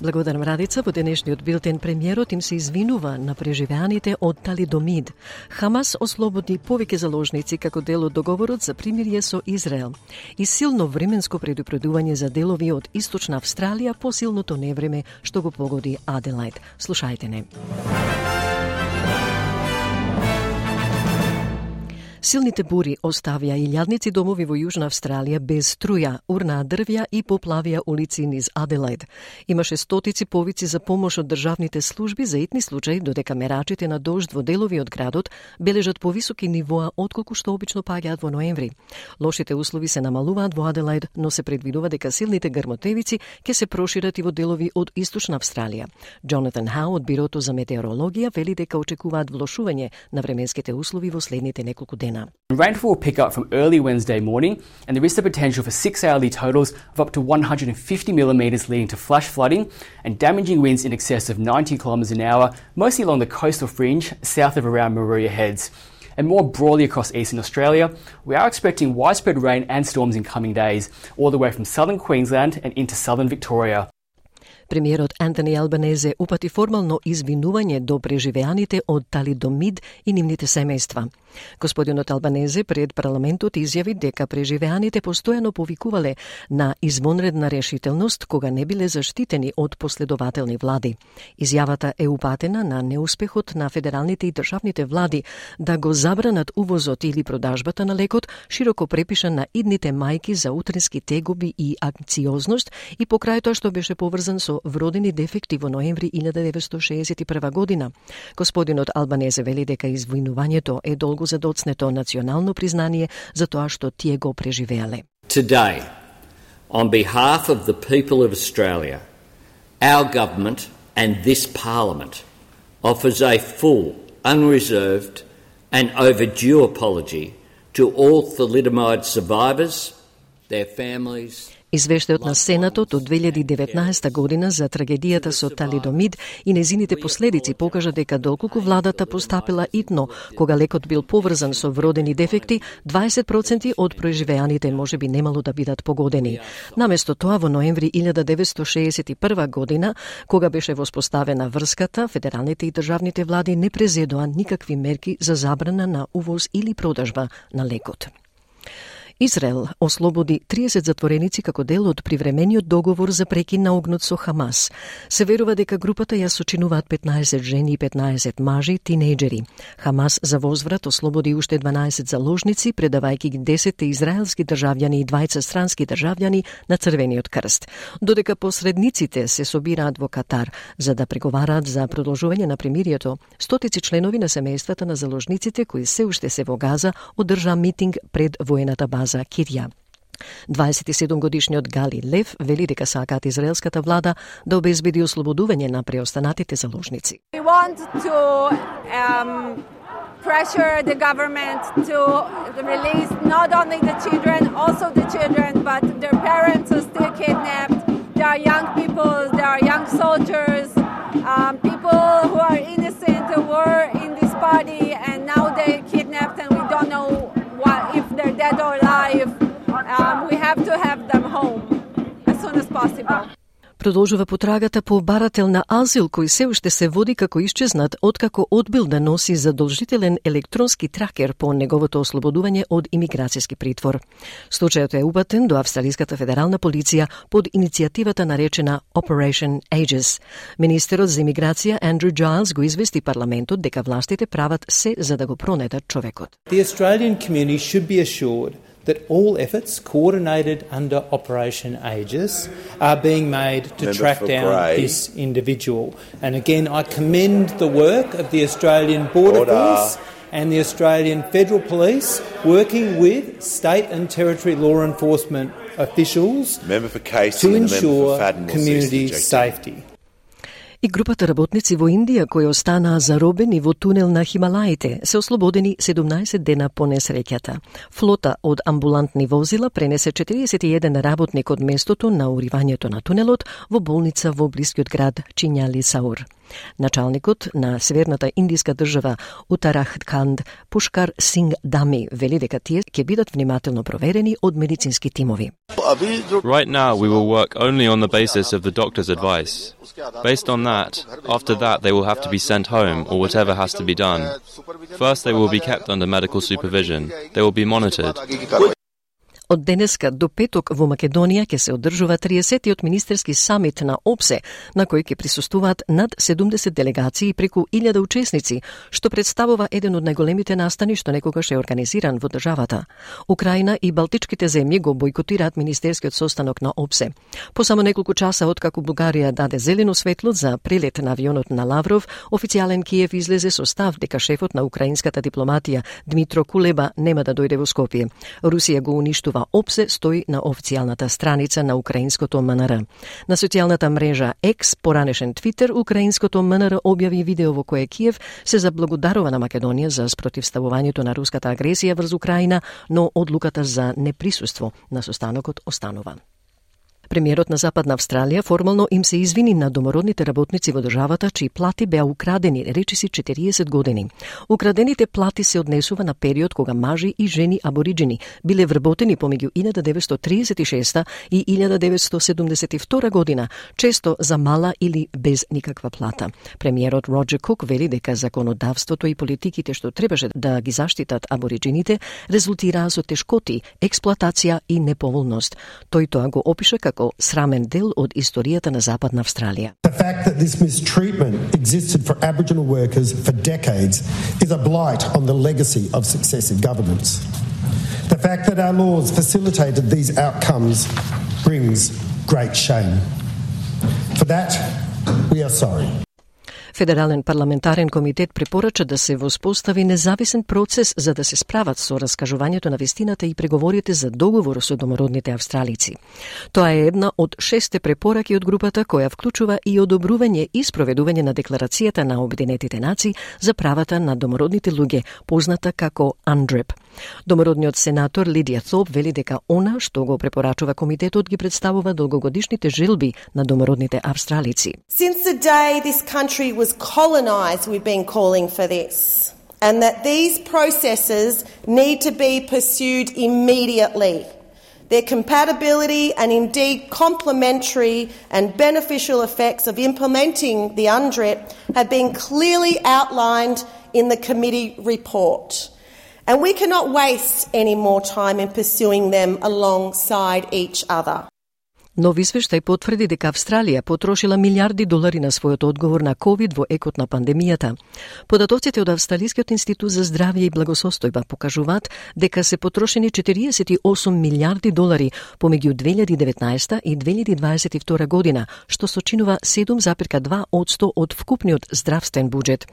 Благодарам Радица, во денешниот билтен премиерот им се извинува на преживеаните од Талидомид. Хамас ослободи повеќе заложници како дел од договорот за примирје со Израел. И силно временско предупредување за делови од Источна Австралија по силното невреме што го погоди Аделајд. Слушајте не. Силните бури оставија илјадници домови во Јужна Австралија без струја, урна дрвја и поплавија улици низ Аделајд. Имаше стотици повици за помош од државните служби за итни случаи, додека мерачите на дожд во делови од градот бележат повисоки нивоа отколку што обично паѓаат во ноември. Лошите услови се намалуваат во Аделајд, но се предвидува дека силните грмотевици ќе се прошират и во делови од Источна Австралија. Джонатан Хау од Бирото за метеорологија вели дека очекуваат влошување на временските услови во следните неколку дена. Rainfall will pick up from early Wednesday morning, and there is the potential for six hourly totals of up to 150 millimetres, leading to flash flooding and damaging winds in excess of 90 kilometres an hour, mostly along the coastal fringe south of around Maruya Heads. And more broadly across eastern Australia, we are expecting widespread rain and storms in coming days, all the way from southern Queensland and into southern Victoria. Премиерот Антони Албанезе упати формално извинување до преживеаните од талидомид и нивните семејства. Господинот Албанезе пред парламентот изјави дека преживеаните постојано повикувале на извонредна решителност кога не биле заштитени од последователни влади. Изјавата е упатена на неуспехот на федералните и државните влади да го забранат увозот или продажбата на лекот, широко препишан на идните мајки за утренски тегоби и акциозност и покрај тоа што беше поврзан со вродени дефекти во ноември 1961 година. Господинот Албанезе вели дека извинувањето е долго задоцнето национално признание за тоа што тие го преживеале. Today, on behalf of the people of Australia, our government and this parliament offers a full, unreserved and overdue apology to all thalidomide survivors, their families Извештајот на Сенатот од 2019 година за трагедијата со талидомид и незините последици покажа дека доколку владата постапила итно кога лекот бил поврзан со вродени дефекти, 20% од преживеаните може би немало да бидат погодени. Наместо тоа во ноември 1961 година, кога беше воспоставена врската, федералните и државните влади не презедоа никакви мерки за забрана на увоз или продажба на лекот. Израел ослободи 30 затвореници како дел од привремениот договор за прекин на огнот со Хамас. Се верува дека групата ја сочинуваат 15 жени и 15 мажи, тинејџери. Хамас за возврат ослободи уште 12 заложници, предавајќи ги 10 израелски државјани и двајца странски државјани на Црвениот крст. Додека посредниците се собираат во Катар за да преговараат за продолжување на примирието, стотици членови на семејствата на заложниците кои се уште се во Газа одржа митинг пред воената база за Кирја. 27 годишниот Гали Лев вели дека сакаат израелската влада да обезбеди ослободување на преостанатите заложници. We want to um, pressure the government to release not only the children, also the children, but their parents are still kidnapped. There are young people, there are young soldiers, um, people who are innocent who were in this party and now they're kidnapped and we don't know dead or alive. Um, we have to have them home as soon as possible. Продолжува потрагата по барател на азил кој се уште се води како исчезнат откако одбил да носи задолжителен електронски тракер по неговото ослободување од имиграцијски притвор. Случајот е убатен до Австралиската федерална полиција под иницијативата наречена Operation Aegis. Министерот за имиграција Андрю Джайлс го извести парламентот дека властите прават се за да го пронедат човекот. The Australian community should be assured that all efforts coordinated under Operation Aegis are being made to Member track down Gray. this individual. And again, I commend the work of the Australian Border Order. Force and the Australian Federal Police working with state and territory law enforcement officials to ensure community safety. И групата работници во Индија кои останаа заробени во тунел на Хималаите се ослободени 17 дена по несреќата. Флота од амбулантни возила пренесе 41 работник од местото на уривањето на тунелот во болница во блискиот град Чинјали Саур. Началникот на Северната индиска држава Утарахтканд Пушкар Синг Дами вели дека тие ќе бидат внимателно проверени од медицински тимови. Right now we will work only on the basis of the doctor's advice. Based on that, after that they will have to be sent home or whatever has to be done. First they will be kept under medical supervision. They will be monitored. Од денеска до петок во Македонија ќе се одржува 30-тиот министерски самит на ОПСЕ, на кој ќе присуствуваат над 70 делегации преку 1000 учесници, што представува еден од најголемите настани што некогаш е организиран во државата. Украина и Балтичките земји го бойкотираат министерскиот состанок на ОПСЕ. По само неколку часа откако Бугарија даде зелено светло за прелет на авионот на Лавров, официјален Киев излезе со став дека шефот на украинската дипломатија Дмитро Кулеба нема да дојде во Скопје. Русија го уништува а опсе стои на официјалната страница на украинското МНР. На социјалната мрежа X, поранешен Твитер, украинското МНР објави видео во кое Киев се заблагодарува на Македонија за спротивставувањето на руската агресија врз Украина, но одлуката за неприсуство на состанокот останува. Премиерот на Западна Австралија формално им се извини на домородните работници во државата чии плати беа украдени речиси 40 години. Украдените плати се однесува на период кога мажи и жени абориджини биле вработени помеѓу 1936 и 1972 година, често за мала или без никаква плата. Премиерот Роджер Кук вели дека законодавството и политиките што требаше да ги заштитат абориджините резултираа со тешкоти, експлоатација и неповолност. Тој тоа го опиша како како срамен дел од историјата на Западна Австралија. The fact that this mistreatment existed for Aboriginal workers for decades is a blight on the legacy of successive governments. The fact that our laws facilitated these outcomes brings great shame. For that, we are sorry. Федерален парламентарен комитет препорача да се воспостави независен процес за да се справат со раскажувањето на вистината и преговорите за договор со домородните австралици. Тоа е една од шесте препораки од групата која вклучува и одобрување и спроведување на декларацијата на Обединетите нации за правата на домородните луѓе, позната како UNDRIP. Домородниот сенатор Лидија Цоп вели дека она што го препорачува комитетот ги представува долгогодишните желби на домородните австралици. Since the day this country was colonized, we've been calling for this. And that these processes need to be pursued immediately. Their compatibility and indeed complementary and beneficial effects of implementing the UNDRIP have been clearly outlined in the committee report. And we cannot waste any more time in pursuing them alongside each other. Нов извештај потврди дека Австралија потрошила милиарди долари на својот одговор на ковид во екот на пандемијата. Податоците од Австралискиот институт за здравје и благосостојба покажуваат дека се потрошени 48 милиарди долари помеѓу 2019 и 2022 година, што сочинува 7,2% од вкупниот здравствен буџет.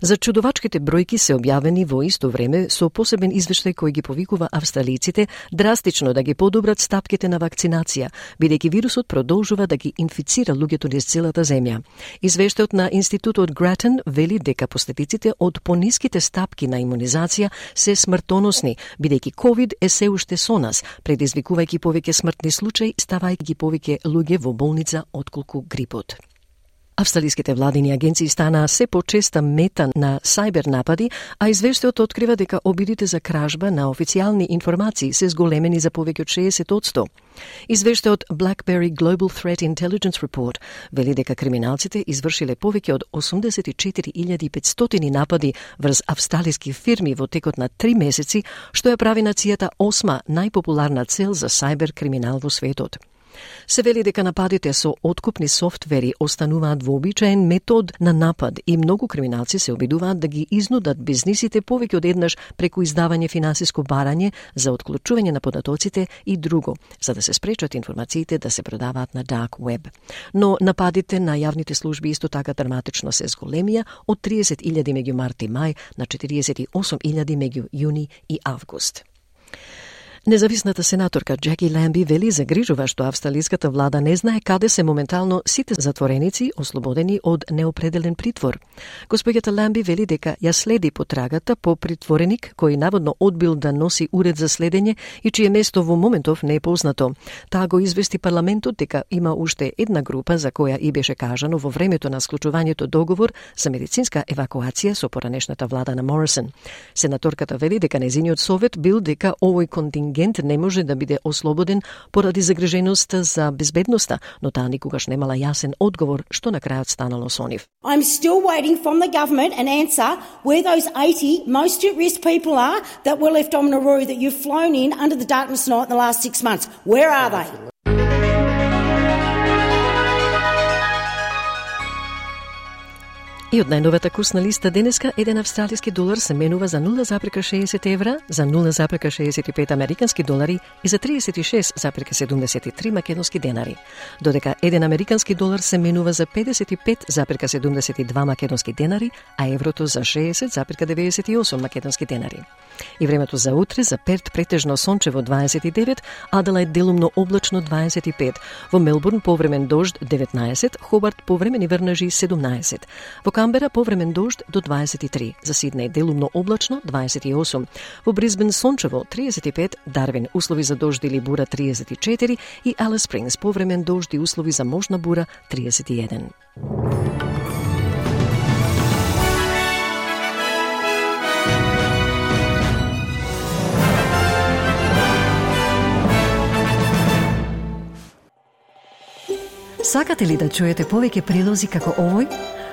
За чудовачките бројки се објавени во исто време со посебен извештај кој ги повикува австралиците драстично да ги подобрат стапките на вакцинација, бидејќи вирусот продолжува да ги инфицира луѓето низ целата земја. Извештајот на Институтот Гратен вели дека последиците од пониските стапки на имунизација се смртоносни, бидејќи COVID е се уште со нас, предизвикувајќи повеќе смртни случаи, ставајќи повеќе луѓе во болница отколку грипот. Австралиските владини агенции станаа се почеста мета на сајбер напади, а извештајот открива дека обидите за кражба на официјални информации се зголемени за повеќе од 60%. Извештајот BlackBerry Global Threat Intelligence Report вели дека криминалците извршиле повеќе од 84.500 напади врз австралиски фирми во текот на три месеци, што ја прави нацијата осма најпопуларна цел за сајбер криминал во светот. Се вели дека нападите со откупни софтвери остануваат вообичаен метод на напад и многу криминалци се обидуваат да ги изнудат бизнисите повеќе од еднаш преку издавање финансиско барање за отклучување на податоците и друго, за да се спречат информациите да се продаваат на dark web. Но нападите на јавните служби исто така драматично се зголемија од 30.000 меѓу март и мај на 48.000 меѓу јуни и август. Независната сенаторка Джеки Ламби вели загрижува што австралиската влада не знае каде се моментално сите затвореници ослободени од неопределен притвор. Господјата Ламби вели дека ја следи потрагата по притвореник кој наводно одбил да носи уред за следење и чие место во моментов не е познато. Таа го извести парламентот дека има уште една група за која и беше кажано во времето на склучувањето договор за медицинска евакуација со поранешната влада на Морисон. Сенаторката вели дека незиниот совет бил дека овој контингент не може да биде ослободен поради загриженост за безбедноста, но таа никогаш немала јасен одговор што на крајот станало со нив. I'm still waiting from the government an answer where those 80 most at risk people are that were left on Nauru that you've flown in under the darkness night in the last six months. Where are they? И од најновата курсна листа денеска, еден австралиски долар се менува за 0,60 евра, за 0,65 американски долари и за 36,73 македонски денари. Додека еден американски долар се менува за 55,72 македонски денари, а еврото за 60,98 македонски денари. И времето за утре за Перт претежно сончево 29, Аделајд делумно облачно 25, во Мелбурн повремен дожд 19, Хобарт повремени врнажи 17, во Камбера повремен дожд до 23, за Сиднеј делумно облачно 28, во Бризбен сончево 35, Дарвин услови за дожд или бура 34 и Алис Спрингс повремен дожд и услови за можна бура 31. Сакате ли да чуете повеќе прилози како овој?